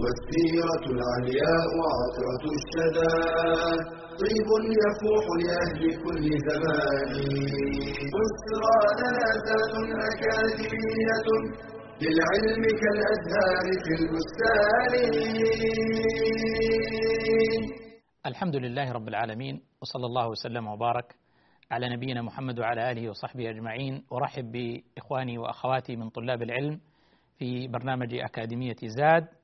والسيرة العلياء عطرة الشدى. طيب يفوح لأهل كل زمان. لنا زاد أكاديمية للعلم كالأزهار في البستان. الحمد لله رب العالمين وصلى الله وسلم وبارك على نبينا محمد وعلى آله وصحبه أجمعين. أرحب بإخواني وأخواتي من طلاب العلم في برنامج أكاديمية زاد.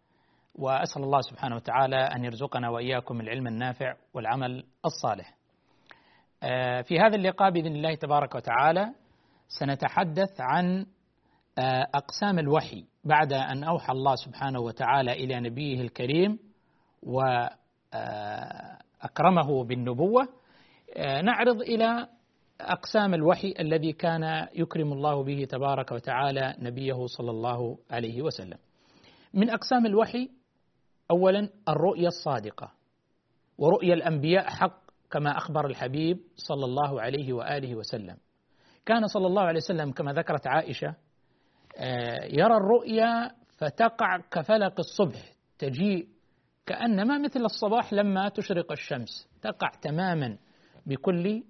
وأسأل الله سبحانه وتعالى أن يرزقنا وإياكم العلم النافع والعمل الصالح. في هذا اللقاء بإذن الله تبارك وتعالى سنتحدث عن أقسام الوحي بعد أن أوحى الله سبحانه وتعالى إلى نبيه الكريم واكرمه بالنبوة نعرض إلى أقسام الوحي الذي كان يكرم الله به تبارك وتعالى نبيه صلى الله عليه وسلم. من أقسام الوحي اولا الرؤيا الصادقة ورؤيا الأنبياء حق كما أخبر الحبيب صلى الله عليه وآله وسلم. كان صلى الله عليه وسلم كما ذكرت عائشة يرى الرؤيا فتقع كفلق الصبح تجيء كأنما مثل الصباح لما تشرق الشمس تقع تماما بكل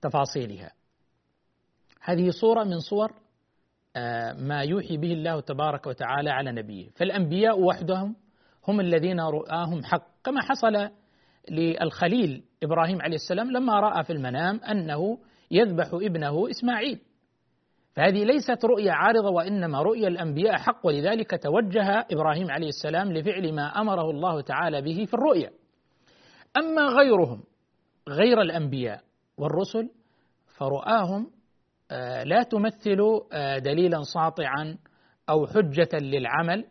تفاصيلها. هذه صورة من صور ما يوحي به الله تبارك وتعالى على نبيه، فالأنبياء وحدهم هم الذين رؤاهم حق، كما حصل للخليل إبراهيم عليه السلام لما رأى في المنام أنه يذبح ابنه إسماعيل. فهذه ليست رؤيا عارضة وإنما رؤيا الأنبياء حق ولذلك توجه إبراهيم عليه السلام لفعل ما أمره الله تعالى به في الرؤيا. أما غيرهم غير الأنبياء والرسل فرؤاهم لا تمثل دليلا ساطعا أو حجة للعمل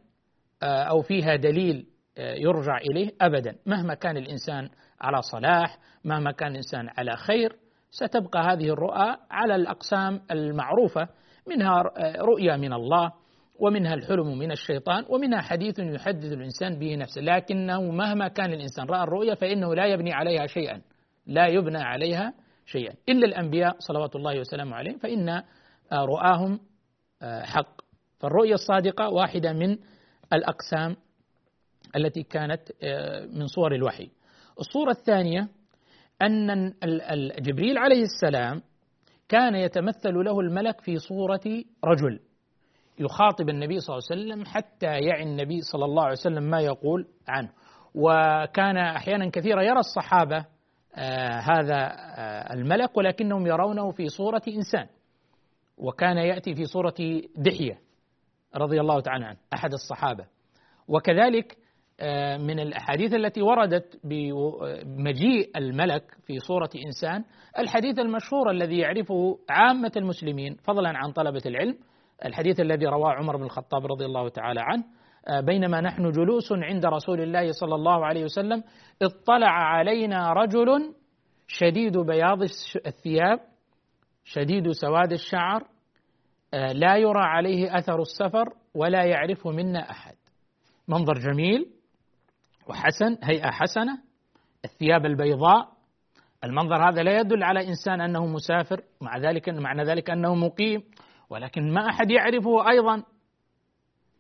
أو فيها دليل يرجع إليه ابدا. مهما كان الإنسان على صلاح مهما كان الإنسان على خير ستبقى هذه الرؤى على الأقسام المعروفة. منها رؤيا من الله ومنها الحلم من الشيطان ومنها حديث يحدث الإنسان به نفسه. لكنه مهما كان الإنسان رأى الرؤيا فإنه لا يبني عليها شيئا. لا يبنى عليها شيئا. إلا الأنبياء صلوات الله وسلامه عليهم فإن رؤاهم حق. فالرؤيا الصادقة واحدة من الأقسام التي كانت من صور الوحي. الصورة الثانية أن جبريل عليه السلام كان يتمثل له الملك في صورة رجل يخاطب النبي صلى الله عليه وسلم حتى يعي النبي صلى الله عليه وسلم ما يقول عنه. وكان أحيانا كثيرا يرى الصحابة آه هذا آه الملك ولكنهم يرونه في صورة إنسان. وكان يأتي في صورة دحية رضي الله تعالى عنه أحد الصحابة. وكذلك آه من الأحاديث التي وردت بمجيء الملك في صورة إنسان الحديث المشهور الذي يعرفه عامة المسلمين فضلا عن طلبة العلم الحديث الذي رواه عمر بن الخطاب رضي الله تعالى عنه بينما نحن جلوس عند رسول الله صلى الله عليه وسلم اطلع علينا رجل شديد بياض الثياب شديد سواد الشعر لا يرى عليه أثر السفر ولا يعرفه منا أحد. منظر جميل وحسن هيئة حسنة الثياب البيضاء المنظر هذا لا يدل على إنسان أنه مسافر مع ذلك معنى ذلك أنه مقيم ولكن ما أحد يعرفه أيضا.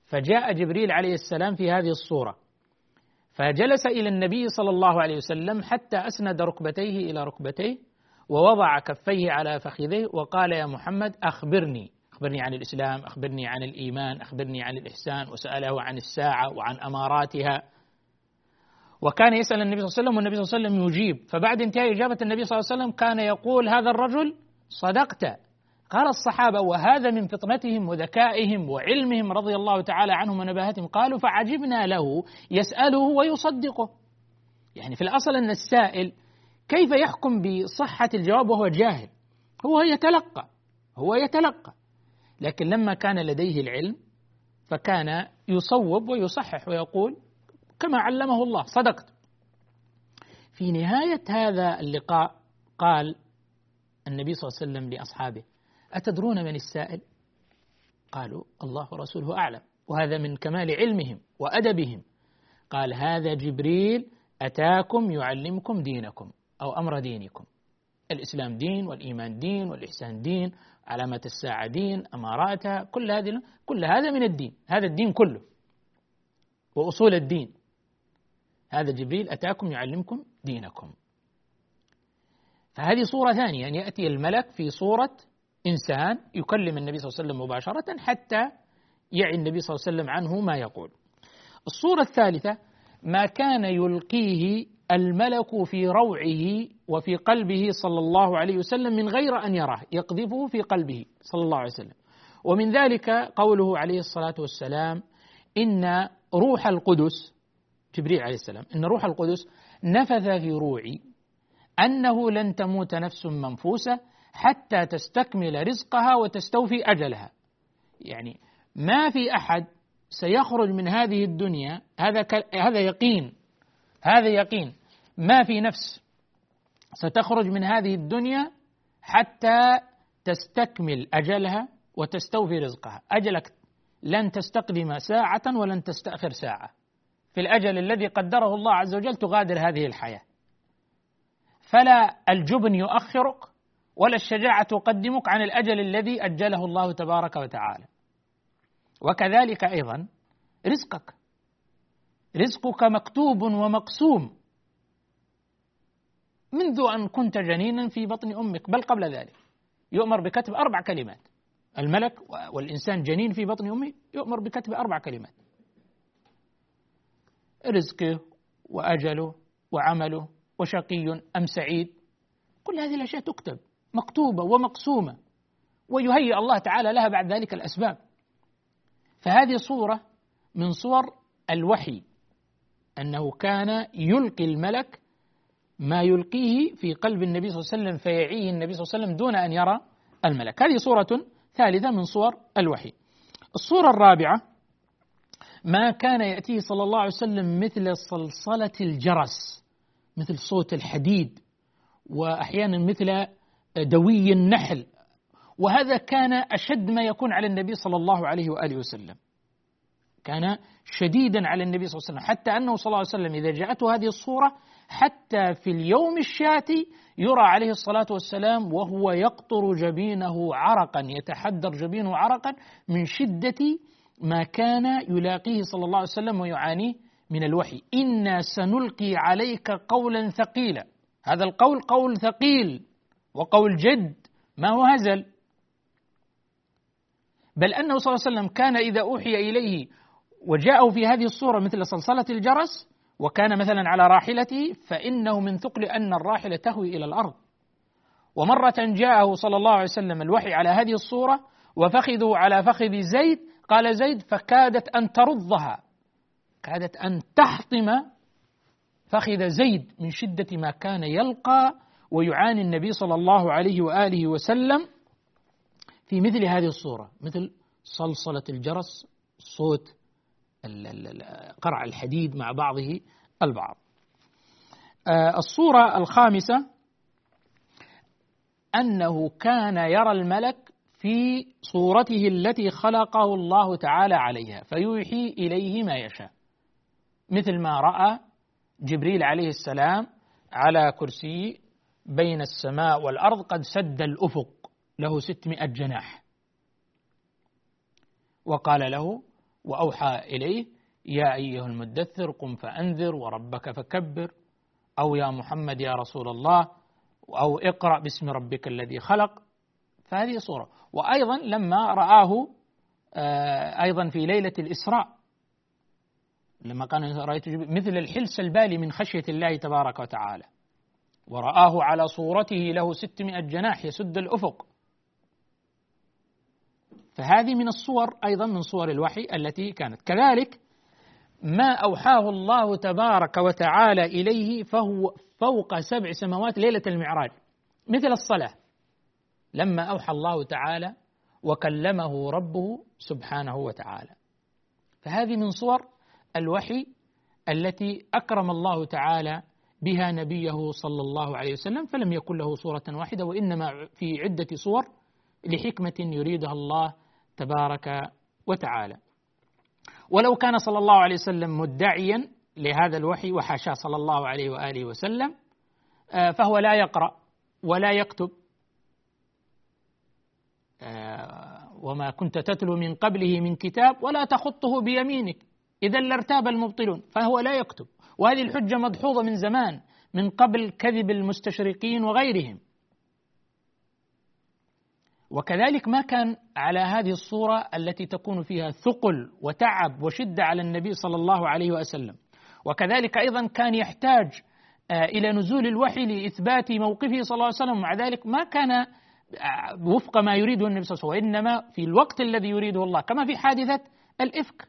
فجاء جبريل عليه السلام في هذه الصورة فجلس إلى النبي صلى الله عليه وسلم حتى أسند ركبتيه إلى ركبتيه ووضع كفيه على فخذيه وقال يا محمد أخبرني أخبرني عن الإسلام أخبرني عن الإيمان أخبرني عن الإحسان وسأله عن الساعة وعن أماراتها. وكان يسأل النبي صلى الله عليه وسلم والنبي صلى الله عليه وسلم يجيب. فبعد انتهاء إجابة النبي صلى الله عليه وسلم كان يقول هذا الرجل صدقت. قال الصحابة وهذا من فطنتهم وذكائهم وعلمهم رضي الله تعالى عنهم ونباهتهم. قالوا فعجبنا له يسأله ويصدقه. يعني في الأصل أن السائل كيف يحكم بصحة الجواب وهو جاهل؟ هو يتلقى هو يتلقى. لكن لما كان لديه العلم فكان يصوب ويصحح ويقول كما علمه الله. صدقت. في نهاية هذا اللقاء قال النبي صلى الله عليه وسلم لأصحابه أتدرون من السائل؟ قالوا الله ورسوله أعلم وهذا من كمال علمهم وأدبهم. قال هذا جبريل أتاكم يعلمكم دينكم أو أمر دينكم. الإسلام دين والإيمان دين والإحسان دين علامة الساعة دين أماراتها كل هذه كل هذا من الدين هذا الدين كله وأصول الدين. هذا جبريل أتاكم يعلمكم دينكم. فهذه صورة ثانية أن يأتي الملك في صورة إنسان يكلم النبي صلى الله عليه وسلم مباشرة حتى يعي النبي صلى الله عليه وسلم عنه ما يقول. الصورة الثالثة ما كان يلقيه الملك في روعه وفي قلبه صلى الله عليه وسلم من غير أن يراه يقذفه في قلبه صلى الله عليه وسلم. ومن ذلك قوله عليه الصلاة والسلام إن روح القدس جبريل عليه السلام إن روح القدس نفث في روعي أنه لن تموت نفس منفوسة حتى تستكمل رزقها وتستوفي أجلها. يعني ما في أحد سيخرج من هذه الدنيا هذا هذا يقين هذا يقين ما في نفس ستخرج من هذه الدنيا حتى تستكمل أجلها وتستوفي رزقها. أجلك لن تستقدم ساعة ولن تستأخر ساعة. في الأجل الذي قدره الله عز وجل تغادر هذه الحياة. فلا الجبن يؤخرك ولا الشجاعة تقدمك عن الأجل الذي أجله الله تبارك وتعالى. وكذلك أيضا رزقك. رزقك مكتوب ومقسوم. منذ أن كنت جنينا في بطن أمك بل قبل ذلك. يؤمر بكتب أربع كلمات. الملك والإنسان جنين في بطن أمه يؤمر بكتب أربع كلمات. رزقه وأجله وعمله وشقي أم سعيد؟ كل هذه الأشياء تكتب مكتوبة ومقسومة ويهيئ الله تعالى لها بعد ذلك الأسباب. فهذه صورة من صور الوحي أنه كان يلقي الملك ما يلقيه في قلب النبي صلى الله عليه وسلم فيعيه النبي صلى الله عليه وسلم دون أن يرى الملك. هذه صورة ثالثة من صور الوحي. الصورة الرابعة ما كان يأتيه صلى الله عليه وسلم مثل صلصلة الجرس مثل صوت الحديد وأحيانا مثل دوي النحل. وهذا كان أشد ما يكون على النبي صلى الله عليه وآله وسلم. كان شديدا على النبي صلى الله عليه وسلم. حتى أنه صلى الله عليه وسلم إذا جاءته هذه الصورة حتى في اليوم الشاتي يرى عليه الصلاة والسلام وهو يقطر جبينه عرقا يتحدر جبينه عرقا من شدة ما كان يلاقيه صلى الله عليه وسلم ويعانيه من الوحي. إنا سنلقي عليك قولا ثقيلا. هذا القول قول ثقيل وقول جد. ما هو هزل؟ بل أنه صلى الله عليه وسلم كان إذا أوحي إليه وجاءه في هذه الصورة مثل صلصلة الجرس وكان مثلا على راحلته فإنه من ثقل أن الراحلة تهوي إلى الأرض. ومرة جاءه صلى الله عليه وسلم الوحي على هذه الصورة وفخذه على فخذ زيد قال زيد فكادت أن ترضها. كادت أن تحطم فخذ زيد من شدة ما كان يلقى ويعاني النبي صلى الله عليه وآله وسلم في مثل هذه الصورة مثل صلصلة الجرس صوت قرع الحديد مع بعضه البعض. آه، الصورة الخامسة أنه كان يرى الملك في صورته التي خلقه الله تعالى عليها فيوحي إليه ما يشاء. مثل ما رأى جبريل عليه السلام على كرسي بين السماء والأرض قد سد الأفق له ستمائة جناح. وقال له وأوحى إليه يا أيها المدثر قم فأنذر وربك فكبر أو يا محمد يا رسول الله أو اقرأ باسم ربك الذي خلق. فهذه صورة. وأيضا لما رآه آه، أيضا في ليلة الإسراء لما قال رأيت مثل الحلس البالي من خشية الله تبارك وتعالى. ورآه على صورته له ستمائة جناح يسد الأفق. فهذه من الصور أيضا من صور الوحي التي كانت. كذلك ما أوحاه الله تبارك وتعالى إليه فهو فوق سبع سماوات ليلة المعراج. مثل الصلاة. لما أوحى الله تعالى وكلمه ربه سبحانه وتعالى. فهذه من صور الوحي التي أكرم الله تعالى بها نبيه صلى الله عليه وسلم فلم يكن له صورة واحدة وإنما في عدة صور لحكمة يريدها الله تبارك وتعالى. ولو كان صلى الله عليه وسلم مدعيا لهذا الوحي وحاشاه صلى الله عليه وآله وسلم آه، فهو لا يقرأ ولا يكتب وما كنت تتلو من قبله من كتاب ولا تخطه بيمينك. اذا لارتاب المبطلون فهو لا يكتب. وهذه الحجة مدحوظة من زمان من قبل كذب المستشرقين وغيرهم. وكذلك ما كان على هذه الصورة التي تكون فيها ثقل وتعب وشدة على النبي صلى الله عليه وسلم. وكذلك أيضا كان يحتاج آه، إلى نزول الوحي لإثبات موقفه صلى الله عليه وسلم. ومع ذلك ما كان آه، وفق ما يريده النبي صلى الله عليه وسلم وإنما في الوقت الذي يريده الله كما في حادثة الإفك.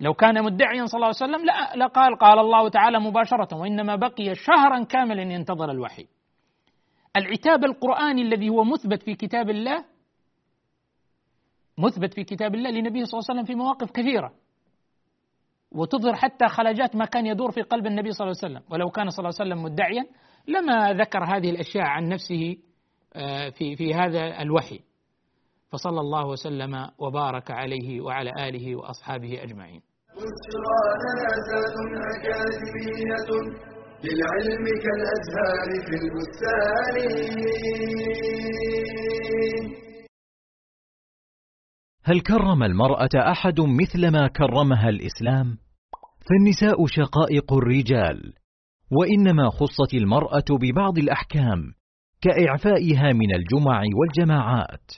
لو كان مدعيا صلى الله عليه وسلم لا لقال قال الله تعالى مباشرة وإنما بقي شهرا كاملا ينتظر الوحي. العتاب القرآني الذي هو مثبت في كتاب الله مثبت في كتاب الله لنبيه صلى الله عليه وسلم في مواقف كثيرة. وتظهر حتى خلاجات ما كان يدور في قلب النبي صلى الله عليه وسلم. ولو كان صلى الله عليه وسلم مدعيا لما ذكر هذه الأشياء عن نفسه آه، في في هذا الوحي فصلى الله وسلم وبارك عليه وعلى آله وأصحابه أجمعين بشرى أكاديمية للعلم كالأزهار في البستان هل كرم المرأة أحد مثل ما كرمها الإسلام؟ فالنساء شقائق الرجال، وإنما خصت المرأة ببعض الأحكام كإعفائها من الجمع والجماعات،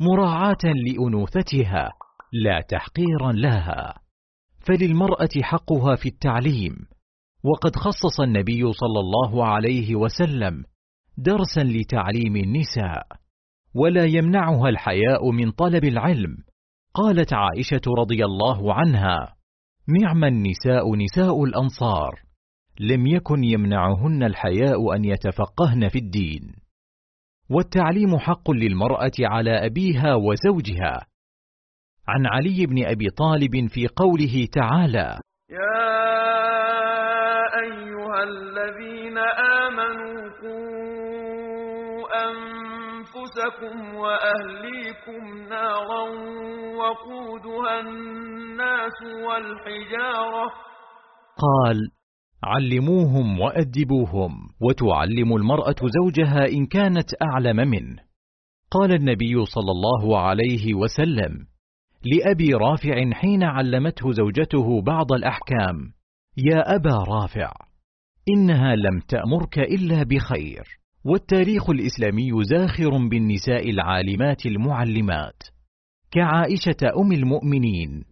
مراعاة لأنوثتها لا تحقيرا لها، فللمرأة حقها في التعليم، وقد خصص النبي صلى الله عليه وسلم درسا لتعليم النساء ولا يمنعها الحياء من طلب العلم. قالت عائشة رضي الله عنها نعم النساء نساء الأنصار لم يكن يمنعهن الحياء أن يتفقهن في الدين. والتعليم حق للمرأة على أبيها وزوجها. عن علي بن أبي طالب في قوله تعالى يا الذين آمنوا قوا أنفسكم وأهليكم نارا وقودها الناس والحجارة. قال علموهم وأدبوهم وتعلم المرأة زوجها إن كانت أعلم منه. قال النبي صلى الله عليه وسلم لأبي رافع حين علمته زوجته بعض الأحكام يا أبا رافع إنها لم تأمرك إلا بخير. والتاريخ الإسلامي زاخر بالنساء العالمات المعلمات. كعائشة أم المؤمنين.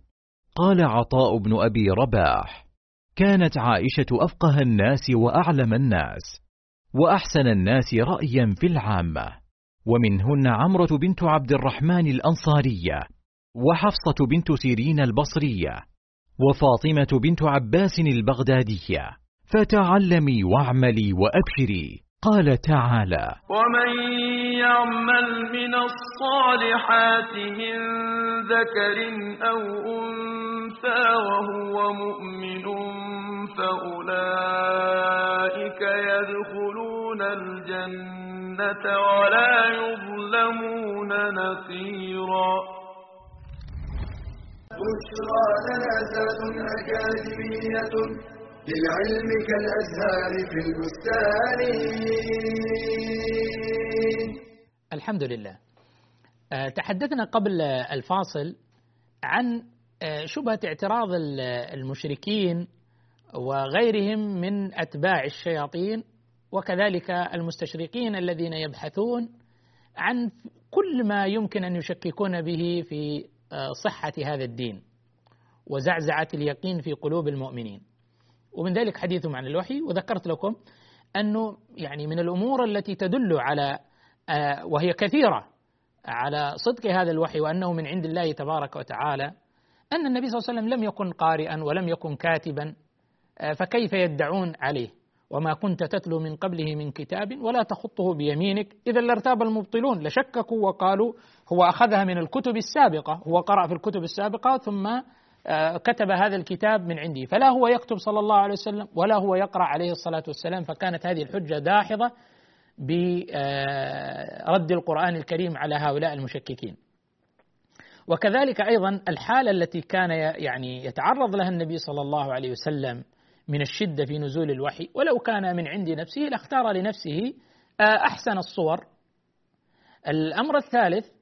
قال عطاء بن أبي رباح كانت عائشة أفقه الناس وأعلم الناس وأحسن الناس رأيا في العامة. ومنهن عمرة بنت عبد الرحمن الأنصارية وحفصة بنت سيرين البصرية وفاطمة بنت عباس البغدادية. فتعلمي واعملي وأبشري. قال تعالى ومن يعمل من الصالحات من ذكر أو انثى وهو مؤمن فاولئك يدخلون الجنه ولا يظلمون نقيرا بشرى أكاديمية للعلم كالأزهار في البستان. الحمد لله. آه، تحدثنا قبل الفاصل عن آه، شبهة اعتراض المشركين وغيرهم من أتباع الشياطين وكذلك المستشرقين الذين يبحثون عن كل ما يمكن أن يشككون به في آه، صحة هذا الدين وزعزعة اليقين في قلوب المؤمنين. ومن ذلك حديثهم عن الوحي. وذكرت لكم أنه يعني من الأمور التي تدل على آه، وهي كثيرة على صدق هذا الوحي وأنه من عند الله تبارك وتعالى أن النبي صلى الله عليه وسلم لم يكن قارئا ولم يكن كاتبا آه، فكيف يدعون عليه؟ وما كنت تتلو من قبله من كتاب ولا تخطه بيمينك. إذا لارتاب المبطلون لشككوا وقالوا هو أخذها من الكتب السابقة هو قرأ في الكتب السابقة ثم كتب هذا الكتاب من عندي فلا هو يكتب صلى الله عليه وسلم ولا هو يقرأ عليه الصلاة والسلام فكانت هذه الحجة داحضة برد القرآن الكريم على هؤلاء المشككين. وكذلك أيضا الحالة التي كان يعني يتعرض لها النبي صلى الله عليه وسلم من الشدة في نزول الوحي ولو كان من عند نفسه لاختار لنفسه آه، أحسن الصور. الأمر الثالث آه،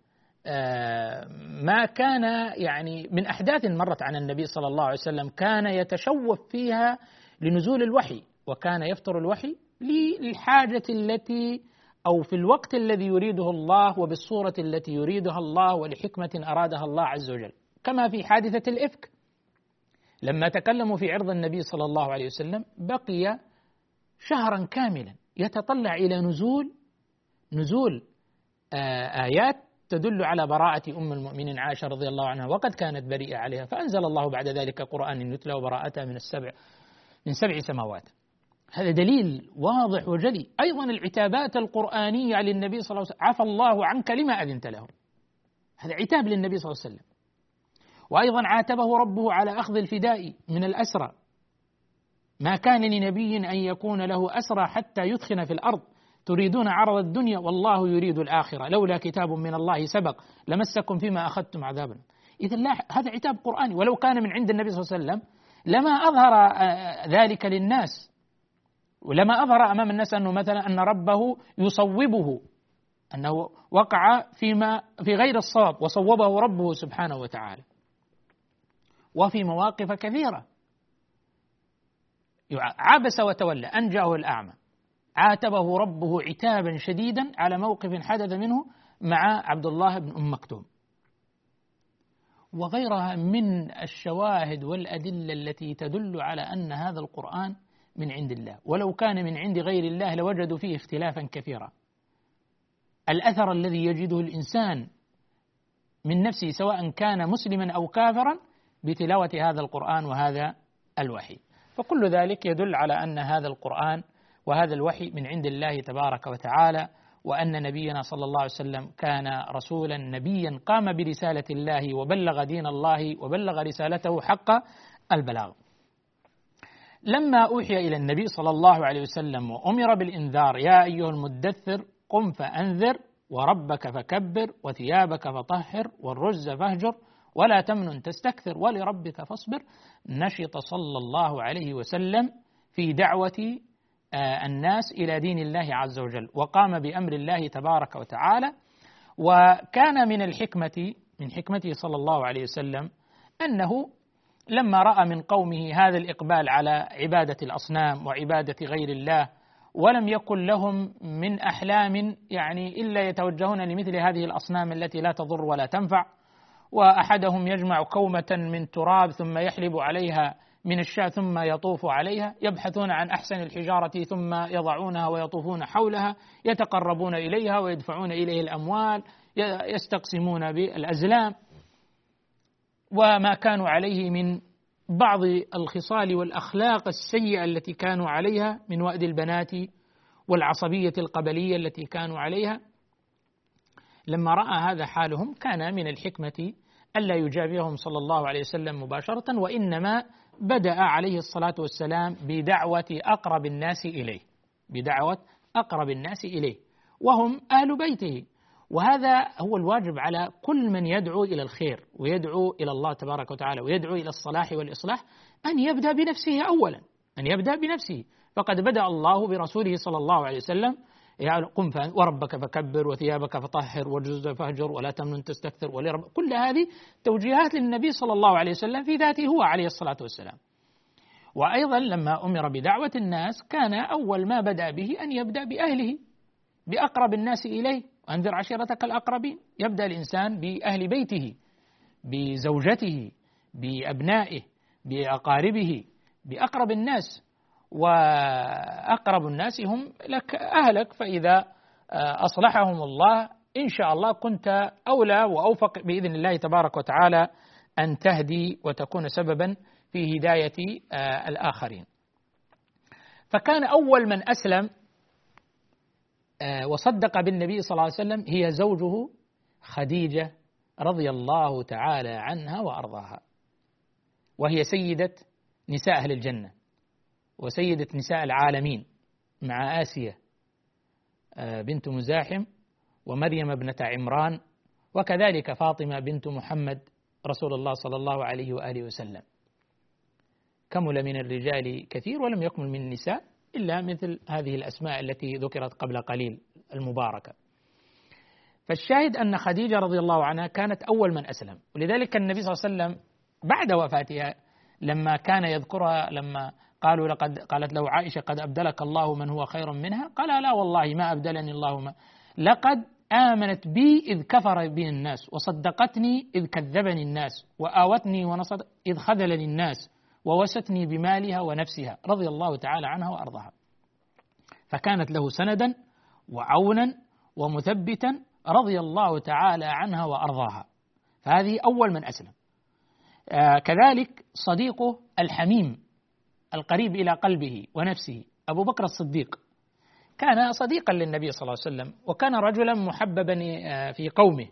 ما كان يعني من أحداث مرت عن النبي صلى الله عليه وسلم كان يتشوف فيها لنزول الوحي وكان يفطر الوحي للحاجة التي أو في الوقت الذي يريده الله وبالصورة التي يريدها الله ولحكمة أرادها الله عز وجل. كما في حادثة الإفك. لما تكلموا في عرض النبي صلى الله عليه وسلم بقي شهرا كاملا يتطلع إلى نزول نزول آه، آيات تدل على براءة أم المؤمنين عائشة رضي الله عنها وقد كانت بريئة عليها فأنزل الله بعد ذلك قرآن يتلى وبراءتها من السبع من سبع سماوات. هذا دليل واضح وجلي. أيضا العتابات القرآنية للنبي صلى الله عليه وسلم عفى الله عنك لما أذنت له هذا عتاب للنبي صلى الله عليه وسلم. وأيضا عاتبه ربه على أخذ الفداء من الأسرى. ما كان لنبي أن يكون له أسرى حتى يثخن في الأرض. تريدون عرض الدنيا والله يريد الآخرة. لولا كتاب من الله سبق لمسكم فيما أخذتم عذابا. إذا لا هذا عتاب قرآني. ولو كان من عند النبي صلى الله عليه وسلم لما أظهر آه، ذلك للناس ولما أظهر أمام الناس أنه مثلا أن ربه يصوبه أنه وقع فيما في غير الصواب وصوبه ربه سبحانه وتعالى. وفي مواقف كثيرة. عبس وتولى أن جاءه الأعمى. عاتبه ربه عتابا شديدا على موقف حدث منه مع عبد الله بن أم مكتوم. وغيرها من الشواهد والأدلة التي تدل على أن هذا القرآن من عند الله. ولو كان من عند غير الله لوجدوا فيه اختلافا كثيرا. الأثر الذي يجده الإنسان من نفسه سواء كان مسلما أو كافرا بتلاوة هذا القرآن وهذا الوحي. فكل ذلك يدل على أن هذا القرآن وهذا الوحي من عند الله تبارك وتعالى وأن نبينا صلى الله عليه وسلم كان رسولا نبيا قام برسالة الله وبلغ دين الله وبلغ رسالته حق البلاغ. لما أوحي إلى النبي صلى الله عليه وسلم وأمر بالإنذار يا أيها المدثر قم فأنذر وربك فكبر وثيابك فطهر والرز فاهجر ولا تمنن تستكثر ولربك فاصبر نشط صلى الله عليه وسلم في دعوة الناس إلى دين الله عز وجل وقام بأمر الله تبارك وتعالى وكان من الحكمة من حكمته صلى الله عليه وسلم أنه لما رأى من قومه هذا الإقبال على عبادة الأصنام وعبادة غير الله ولم يكن لهم من أحلام يعني إلا يتوجهون لمثل هذه الأصنام التي لا تضر ولا تنفع وأحدهم يجمع كومة من تراب ثم يحلب عليها من الشاة ثم يطوف عليها يبحثون عن أحسن الحجارة ثم يضعونها ويطوفون حولها يتقربون إليها ويدفعون إليه الأموال يستقسمون بالأزلام. وما كانوا عليه من بعض الخصال والأخلاق السيئة التي كانوا عليها من وأد البنات والعصبية القبلية التي كانوا عليها. لما رأى هذا حالهم كان من الحكمة ألا يجابههم صلى الله عليه وسلم مباشرة وإنما بدأ عليه الصلاة والسلام بدعوة أقرب الناس إليه. بدعوة أقرب الناس إليه. وهم أهل بيته. وهذا هو الواجب على كل من يدعو إلى الخير ويدعو إلى الله تبارك وتعالى ويدعو إلى الصلاح والإصلاح أن يبدأ بنفسه أولا أن يبدأ بنفسه. فقد بدأ الله برسوله صلى الله عليه وسلم يعني قم وربك فكبر وثيابك فطهر وجز فاهجر ولا تمنن تستكثر ولرب كل هذه توجيهات للنبي صلى الله عليه وسلم في ذاته هو عليه الصلاة والسلام. وأيضا لما أمر بدعوة الناس كان أول ما بدأ به أن يبدأ بأهله بأقرب الناس إليه. أنذر عشيرتك الأقربين. يبدأ الإنسان بأهل بيته بزوجته بأبنائه بأقاربه بأقرب الناس. وأقرب الناس هم لك أهلك فإذا آه، أصلحهم الله إن شاء الله كنت أولى وأوفق بإذن الله تبارك وتعالى أن تهدي وتكون سببا في هداية آه، الآخرين. فكان أول من أسلم آه، وصدق بالنبي صلى الله عليه وسلم هي زوجه خديجة رضي الله تعالى عنها وأرضاها وهي سيدة نساء أهل الجنة. وسيدة نساء العالمين مع آسيا آه، بنت مزاحم ومريم ابنة عمران وكذلك فاطمة بنت محمد رسول الله صلى الله عليه وآله وسلم. كمل من الرجال كثير ولم يكمل من النساء إلا مثل هذه الأسماء التي ذكرت قبل قليل المباركة. فالشاهد أن خديجة رضي الله عنها كانت أول من أسلم. ولذلك النبي صلى الله عليه وسلم بعد وفاتها لما كان يذكرها لما قالوا لقد قالت له عائشة قد أبدلك الله من هو خير منها؟ قال لا والله ما أبدلني الله ما. لقد آمنت بي إذ كفر بي الناس وصدقتني إذ كذبني الناس وآوتني ونصد إذ خذلني الناس ووستني بمالها ونفسها رضي الله تعالى عنها وأرضاها. فكانت له سندا وعونا ومثبتا رضي الله تعالى عنها وأرضاها. فهذه أول من أسلم. آه كذلك صديقه الحميم القريب إلى قلبه ونفسه. أبو بكر الصديق كان صديقا للنبي صلى الله عليه وسلم وكان رجلا محببا آه، في قومه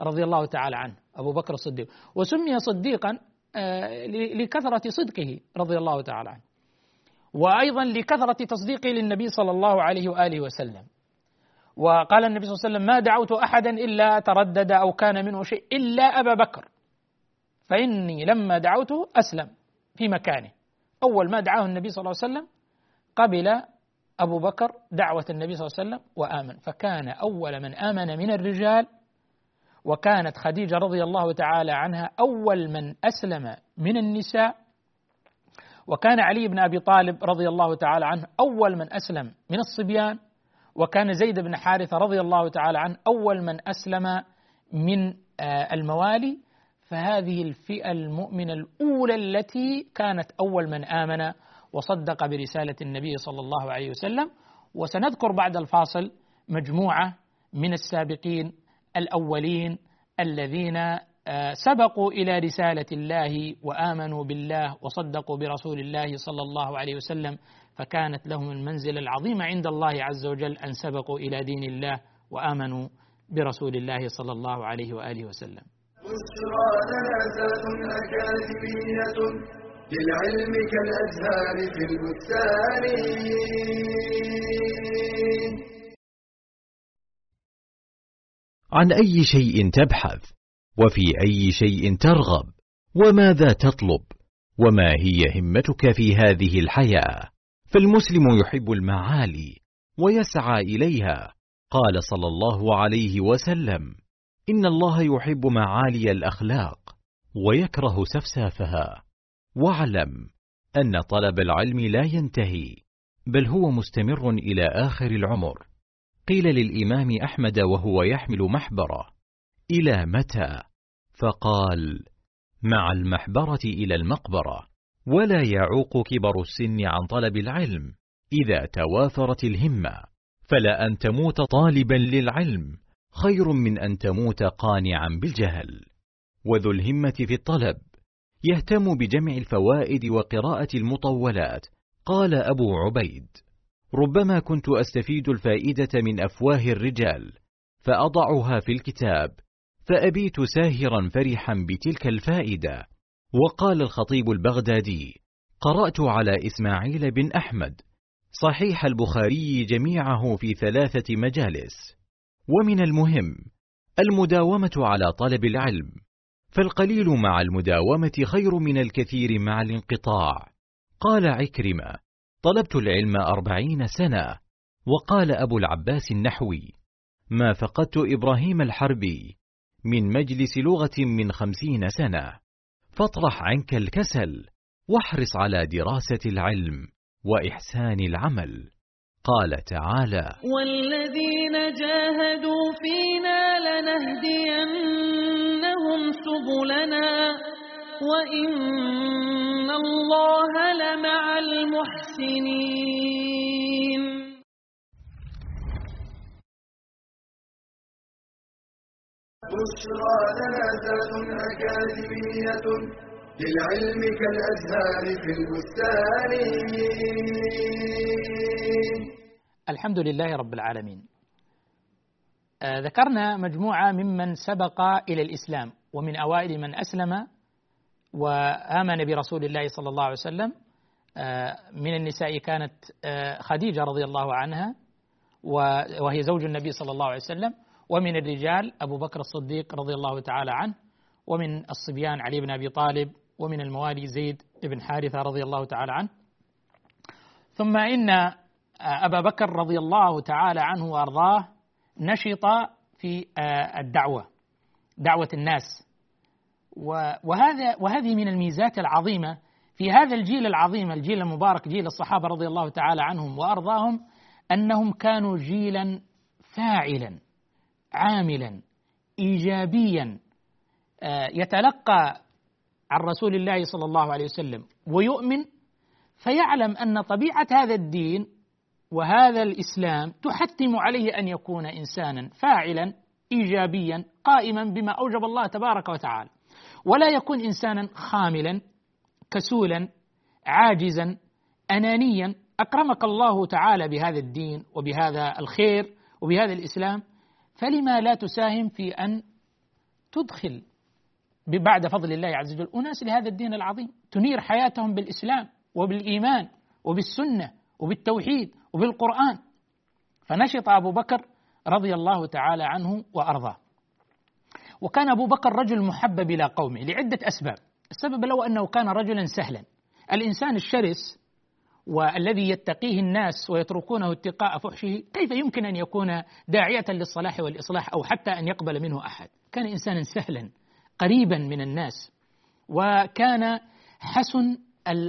رضي الله تعالى عنه أبو بكر الصديق. وسمي صديقا آه، لكثرة صدقه رضي الله تعالى عنه. وأيضا لكثرة تصديقه للنبي صلى الله عليه وآله وسلم. وقال النبي صلى الله عليه وسلم ما دعوت أحدا إلا تردد أو كان منه شيء إلا أبا بكر فإني لما دعوته أسلم في مكانه. أول ما دعاه النبي صلى الله عليه وسلم قبل أبو بكر دعوة النبي صلى الله عليه وسلم وآمن. فكان أول من آمن من الرجال وكانت خديجة رضي الله تعالى عنها أول من أسلم من النساء. وكان علي بن أبي طالب رضي الله تعالى عنه أول من أسلم من الصبيان. وكان زيد بن حارثة رضي الله تعالى عنه أول من أسلم من آه، الموالي. فهذه الفئة المؤمنة الأولى التي كانت أول من آمن وصدق برسالة النبي صلى الله عليه وسلم. وسنذكر بعد الفاصل مجموعة من السابقين الأولين الذين آه، سبقوا إلى رسالة الله وآمنوا بالله وصدقوا برسول الله صلى الله عليه وسلم. فكانت لهم المنزلة العظيمة عند الله عز وجل أن سبقوا إلى دين الله وآمنوا برسول الله صلى الله عليه وآله وسلم. بشرى لنا أكاديمية للعلم كالأزهار في البستان. عن أي شيء تبحث؟ وفي أي شيء ترغب؟ وماذا تطلب؟ وما هي همتك في هذه الحياة؟ فالمسلم يحب المعالي ويسعى إليها قال صلى الله عليه وسلم. إن الله يحب معالي الأخلاق ويكره سفسافها. واعلم أن طلب العلم لا ينتهي بل هو مستمر إلى آخر العمر. قيل للإمام أحمد وهو يحمل محبرة إلى متى؟ فقال مع المحبرة إلى المقبرة ولا يعوق كبر السن عن طلب العلم إذا توافرت الهمة فلا أن تموت طالبا للعلم. خير من أن تموت قانعا بالجهل. وذو الهمة في الطلب. يهتم بجمع الفوائد وقراءة المطولات. قال أبو عبيد. ربما كنت أستفيد الفائدة من أفواه الرجال. فأضعها في الكتاب. فأبيت ساهرا فرحا بتلك الفائدة. وقال الخطيب البغدادي. قرأت على إسماعيل بن أحمد. صحيح البخاري جميعه في ثلاثة مجالس. ومن المهم المداومة على طلب العلم فالقليل مع المداومة خير من الكثير مع الانقطاع. قال عكرمة طلبت العلم أربعين سنة وقال أبو العباس النحوي ما فقدت إبراهيم الحربي من مجلس لغة من خمسين سنة فاطرح عنك الكسل واحرص على دراسة العلم وإحسان العمل. قال تعالى والذين جاهدوا فينا لنهدينهم سبلنا وإن الله لمع المحسنين. بشرى لنا أكاديمية للعلم كالأزهار في البستان. الحمد لله رب العالمين. آه، ذكرنا مجموعة ممن سبق إلى الإسلام ومن أوائل من أسلم وآمن برسول الله صلى الله عليه وسلم. آه، من النساء كانت آه، خديجة رضي الله عنها وهي زوج النبي صلى الله عليه وسلم. ومن الرجال أبو بكر الصديق رضي الله تعالى عنه. ومن الصبيان علي بن أبي طالب ومن الموالي زيد بن حارثة رضي الله تعالى عنه. ثم إن أبا بكر رضي الله تعالى عنه وأرضاه نشط في الدعوة دعوة الناس. وهذا وهذه من الميزات العظيمة في هذا الجيل العظيم الجيل المبارك جيل الصحابة رضي الله تعالى عنهم وأرضاهم أنهم كانوا جيلا فاعلا عاملا إيجابيا. آه، يتلقى عن رسول الله صلى الله عليه وسلم ويؤمن فيعلم أن طبيعة هذا الدين وهذا الإسلام تحتم عليه أن يكون إنسانا فاعلا إيجابيا قائما بما أوجب الله تبارك وتعالى. ولا يكون إنسانا خاملا كسولا عاجزا أنانيا. أكرمك الله تعالى بهذا الدين وبهذا الخير وبهذا الإسلام فلما لا تساهم في أن تدخل بعد فضل الله عز وجل. أناس لهذا الدين العظيم. تنير حياتهم بالإسلام وبالإيمان وبالسنة وبالتوحيد وبالقرآن. فنشط أبو بكر رضي الله تعالى عنه وأرضاه. وكان أبو بكر رجل محبب إلى قومه لعدة أسباب. السبب الأول أنه كان رجلا سهلا. الإنسان الشرس والذي يتقيه الناس ويتركونه اتقاء فحشه كيف يمكن أن يكون داعية للصلاح والإصلاح أو حتى أن يقبل منه أحد؟ كان إنسانا سهلا. قريبا من الناس. وكان حسن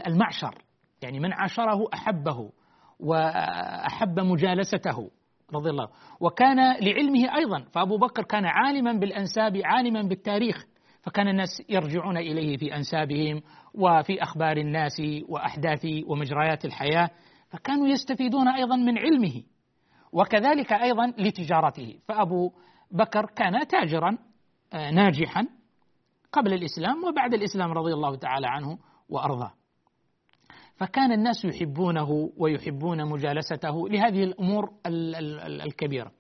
المعشر يعني من عاشره أحبه وأحب مجالسته رضي الله وكان لعلمه أيضا فأبو بكر كان عالما بالأنساب عالما بالتاريخ فكان الناس يرجعون إليه في أنسابهم وفي أخبار الناس وأحداث ومجريات الحياة. فكانوا يستفيدون أيضا من علمه وكذلك أيضا لتجارته. فأبو بكر كان تاجرا آه، ناجحا. قبل الإسلام وبعد الإسلام رضي الله تعالى عنه وأرضاه. فكان الناس يحبونه ويحبون مجالسته لهذه الأمور الكبيرة.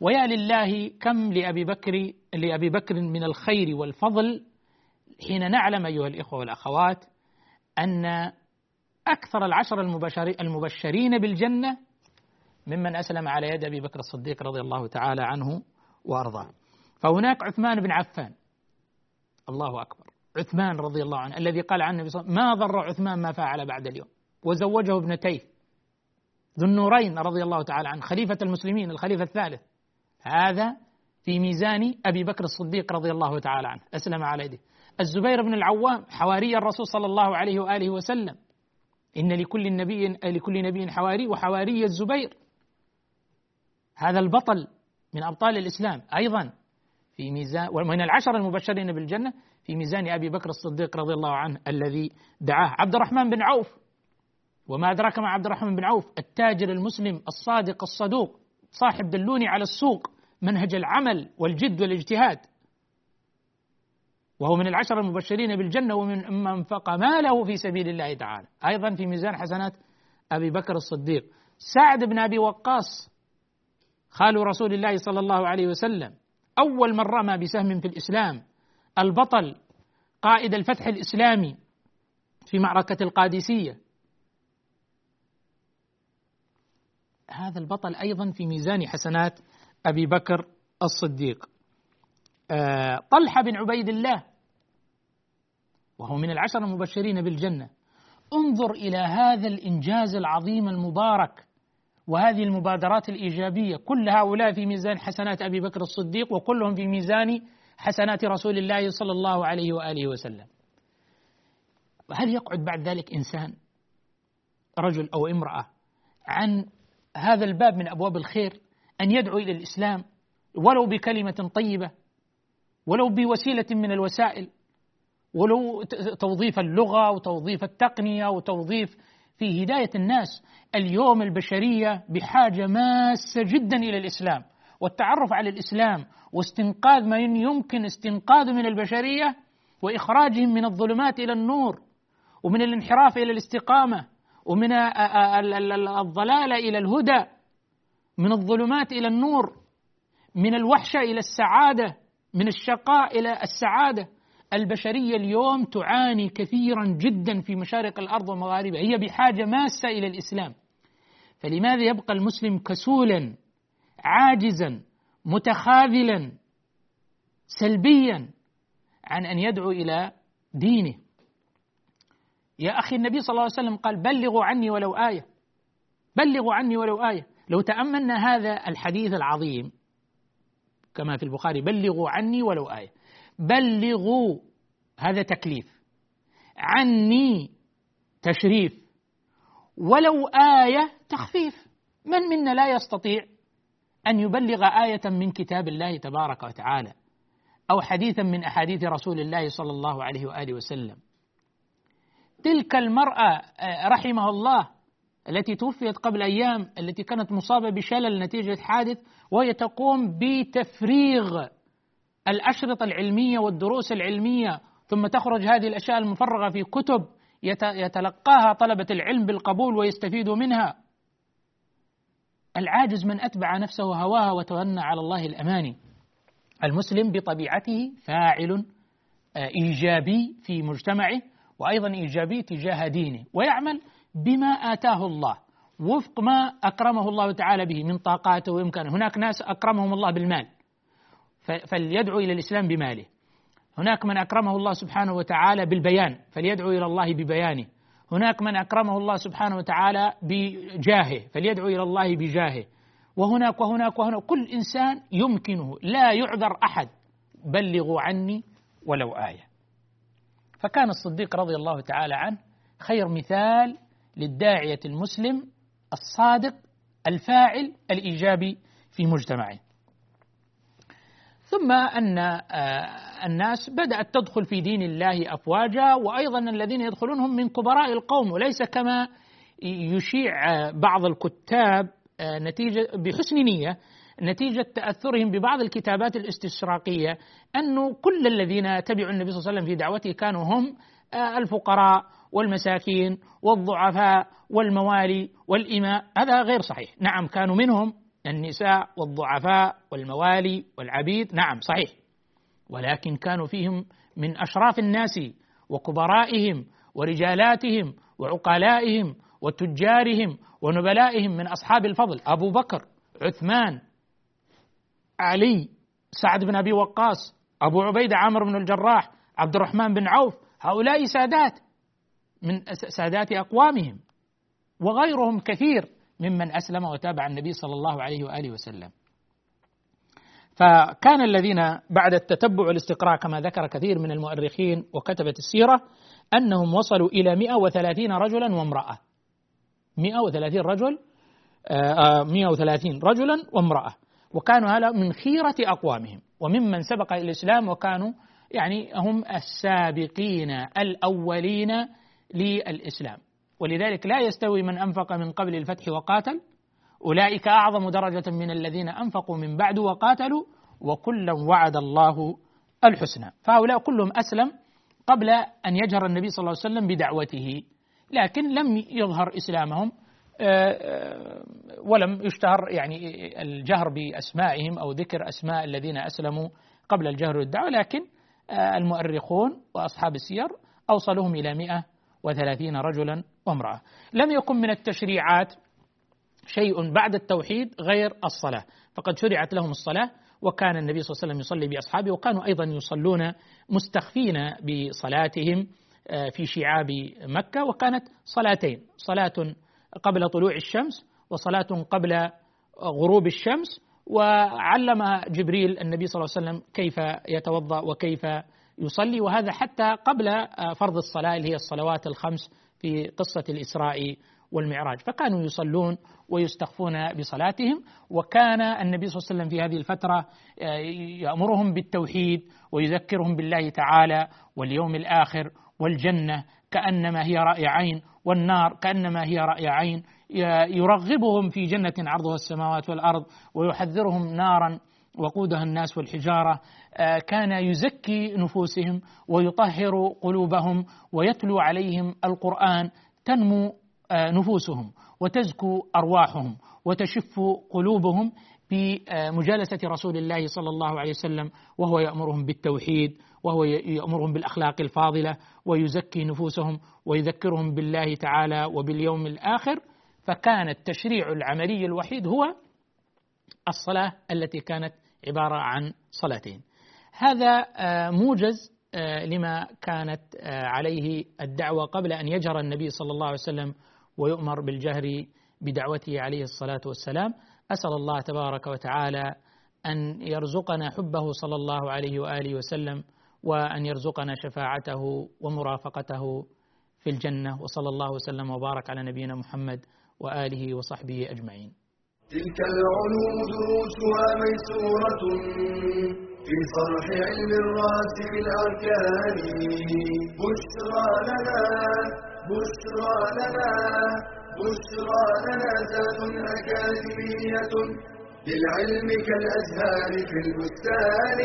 ويا لله كم لأبي بكر لأبي بكر من الخير والفضل حين نعلم أيها الإخوة والأخوات أن أكثر العشر المبشرين بالجنة ممن أسلم على يد أبي بكر الصديق رضي الله تعالى عنه وأرضاه. فهناك عثمان بن عفان الله أكبر. عثمان رضي الله عنه الذي قال عن النبي صلى الله عليه وسلم ما ضر عثمان ما فعل بعد اليوم. وزوجه ابنتيه ذو النورين رضي الله تعالى عنه خليفة المسلمين الخليفة الثالث. هذا في ميزان أبي بكر الصديق رضي الله تعالى عنه. أسلم على يده. الزبير بن العوام حواري الرسول صلى الله عليه وآله وسلم. إن لكل نبي لكل نبي حواري وحواري الزبير. هذا البطل من أبطال الإسلام أيضا. في ميزان ومن العشر المبشرين بالجنة في ميزان أبي بكر الصديق رضي الله عنه الذي دعاه عبد الرحمن بن عوف. وما أدراك مع عبد الرحمن بن عوف؟ التاجر المسلم الصادق الصدوق صاحب دلوني على السوق منهج العمل والجد والاجتهاد. وهو من العشر المبشرين بالجنة ومن من انفق ماله في سبيل الله تعالى. أيضا في ميزان حسنات أبي بكر الصديق. سعد بن أبي وقاص خال رسول الله صلى الله عليه وسلم. أول من رمى بسهم في الإسلام البطل قائد الفتح الإسلامي في معركة القادسية. هذا البطل أيضا في ميزان حسنات أبي بكر الصديق. آه، طلحة بن عبيد الله وهو من العشر المبشرين بالجنة. انظر إلى هذا الإنجاز العظيم المبارك وهذه المبادرات الإيجابية كل هؤلاء في ميزان حسنات أبي بكر الصديق وكلهم في ميزان حسنات رسول الله صلى الله عليه وآله وسلم. وهل يقعد بعد ذلك إنسان رجل أو امرأة عن هذا الباب من أبواب الخير أن يدعو إلى الإسلام ولو بكلمة طيبة ولو بوسيلة من الوسائل ولو توظيف اللغة وتوظيف التقنية وتوظيف في هداية الناس اليوم البشرية بحاجة ماسة جدا إلى الإسلام. والتعرف على الإسلام واستنقاذ ما يمكن استنقاذه من البشرية وإخراجهم من الظلمات إلى النور ومن الانحراف إلى الاستقامة ومن الضلال إلى الهدى من الظلمات إلى النور من الوحشة إلى السعادة من الشقاء إلى السعادة. البشرية اليوم تعاني كثيرا جدا في مشارق الأرض ومغاربها هي بحاجة ماسة إلى الإسلام. فلماذا يبقى المسلم كسولا عاجزا متخاذلا سلبيا عن أن يدعو إلى دينه؟ يا أخي النبي صلى الله عليه وسلم قال بلغوا عني ولو آية بلغوا عني ولو آية. لو تأملنا هذا الحديث العظيم كما في البخاري بلغوا عني ولو آية. بلغوا هذا تكليف عني تشريف ولو آية تخفيف. من منا لا يستطيع أن يبلغ آية من كتاب الله تبارك وتعالى أو حديثا من أحاديث رسول الله صلى الله عليه وآله وسلم. تلك المرأة رحمه الله التي توفيت قبل أيام التي كانت مصابة بشلل نتيجة حادث وهي تقوم بتفريغ الأشرطة العلمية والدروس العلمية ثم تخرج هذه الأشياء المفرغة في كتب يتلقاها طلبة العلم بالقبول ويستفيدوا منها. العاجز من أتبع نفسه هواها وتغنى على الله الأماني. المسلم بطبيعته فاعل إيجابي في مجتمعه وأيضا إيجابي تجاه دينه ويعمل بما آتاه الله وفق ما أكرمه الله تعالى به من طاقاته وإمكانه. هناك ناس أكرمهم الله بالمال. فليدعو إلى الإسلام بماله. هناك من أكرمه الله سبحانه وتعالى بالبيان فليدعو إلى الله ببيانه. هناك من أكرمه الله سبحانه وتعالى بجاهه فليدعو إلى الله بجاهه. وهناك وهناك وهناك كل إنسان يمكنه لا يعذر أحد. بلغوا عني ولو آية. فكان الصديق رضي الله تعالى عنه خير مثال للداعية المسلم الصادق الفاعل الإيجابي في مجتمعه. ثم أن الناس بدأت تدخل في دين الله أفواجا وأيضا الذين يدخلونهم من كبراء القوم وليس كما يشيع بعض الكتاب نتيجة بحسن نية نتيجة تأثرهم ببعض الكتابات الاستشراقية انه كل الذين تبعوا النبي صلى الله عليه وسلم في دعوته كانوا هم الفقراء والمساكين والضعفاء والموالي والإماء. هذا غير صحيح. نعم كانوا منهم النساء والضعفاء والموالي والعبيد. نعم صحيح. ولكن كانوا فيهم من أشراف الناس وكبرائهم ورجالاتهم وعقلائهم وتجارهم ونبلائهم من أصحاب الفضل. أبو بكر عثمان علي سعد بن أبي وقاص أبو عبيدة عامر بن الجراح عبد الرحمن بن عوف. هؤلاء سادات من سادات أقوامهم وغيرهم كثير. ممن أسلم وتابع النبي صلى الله عليه وآله وسلم. فكان الذين بعد التتبع والاستقراء كما ذكر كثير من المؤرخين وكتبة السيرة أنهم وصلوا إلى 130 رجلا وامرأة. 130 رجل 130 رجلا وامرأة. وكانوا هؤلاء من خيرة أقوامهم. وممن سبق الإسلام وكانوا يعني هم السابقين الأولين للإسلام. ولذلك لا يستوي من أنفق من قبل الفتح وقاتل. أولئك أعظم درجة من الذين أنفقوا من بعد وقاتلوا وكلا وعد الله الحسنى. فهؤلاء كلهم أسلم قبل أن يجهر النبي صلى الله عليه وسلم بدعوته لكن لم يظهر إسلامهم آه، آه، ولم يشتهر يعني الجهر بأسمائهم أو ذكر أسماء الذين أسلموا قبل الجهر والدعوة لكن آه، المؤرخون وأصحاب السير أوصلهم إلى 100 وثلاثين رجلا وامرأة. لم يكن من التشريعات شيء بعد التوحيد غير الصلاة. فقد شرعت لهم الصلاة وكان النبي صلى الله عليه وسلم يصلي بأصحابه وكانوا أيضا يصلون مستخفين بصلاتهم آه، في شعاب مكة. وكانت صلاتين صلاة قبل طلوع الشمس وصلاة قبل غروب الشمس. وعلم جبريل النبي صلى الله عليه وسلم كيف يتوضأ وكيف يصلي وهذا حتى قبل فرض الصلاة اللي هي الصلوات الخمس في قصة الإسراء والمعراج. فكانوا يصلون ويستخفون بصلاتهم وكان النبي صلى الله عليه وسلم في هذه الفترة يأمرهم بالتوحيد ويذكرهم بالله تعالى واليوم الآخر والجنة كأنما هي رأي عين والنار كأنما هي رأي عين. يرغبهم في جنة عرضها السماوات والأرض ويحذرهم نارا وقودها الناس والحجارة كان يزكي نفوسهم ويطهر قلوبهم ويتلو عليهم القرآن تنمو نفوسهم وتزكو أرواحهم وتشف قلوبهم بمجالسة رسول الله صلى الله عليه وسلم وهو يأمرهم بالتوحيد وهو يأمرهم بالأخلاق الفاضلة ويزكي نفوسهم ويذكرهم بالله تعالى وباليوم الآخر. فكان التشريع العملي الوحيد هو الصلاة التي كانت عبارة عن صلاتين. هذا آه، موجز آه، لما كانت آه، عليه الدعوة قبل أن يجهر النبي صلى الله عليه وسلم ويؤمر بالجهر بدعوته عليه الصلاة والسلام أسأل الله تبارك وتعالى أن يرزقنا حبه صلى الله عليه وآله وسلم وأن يرزقنا شفاعته ومرافقته في الجنة وصلى الله وسلم وبارك على نبينا محمد وآله وصحبه أجمعين. تلك العلوم دروسها ميسورة في صرح علم الراسخ الأركان. بشرى لنا بشرى لنا بشرى لنا ذات أكاديمية للعلم كالأزهار في البستان.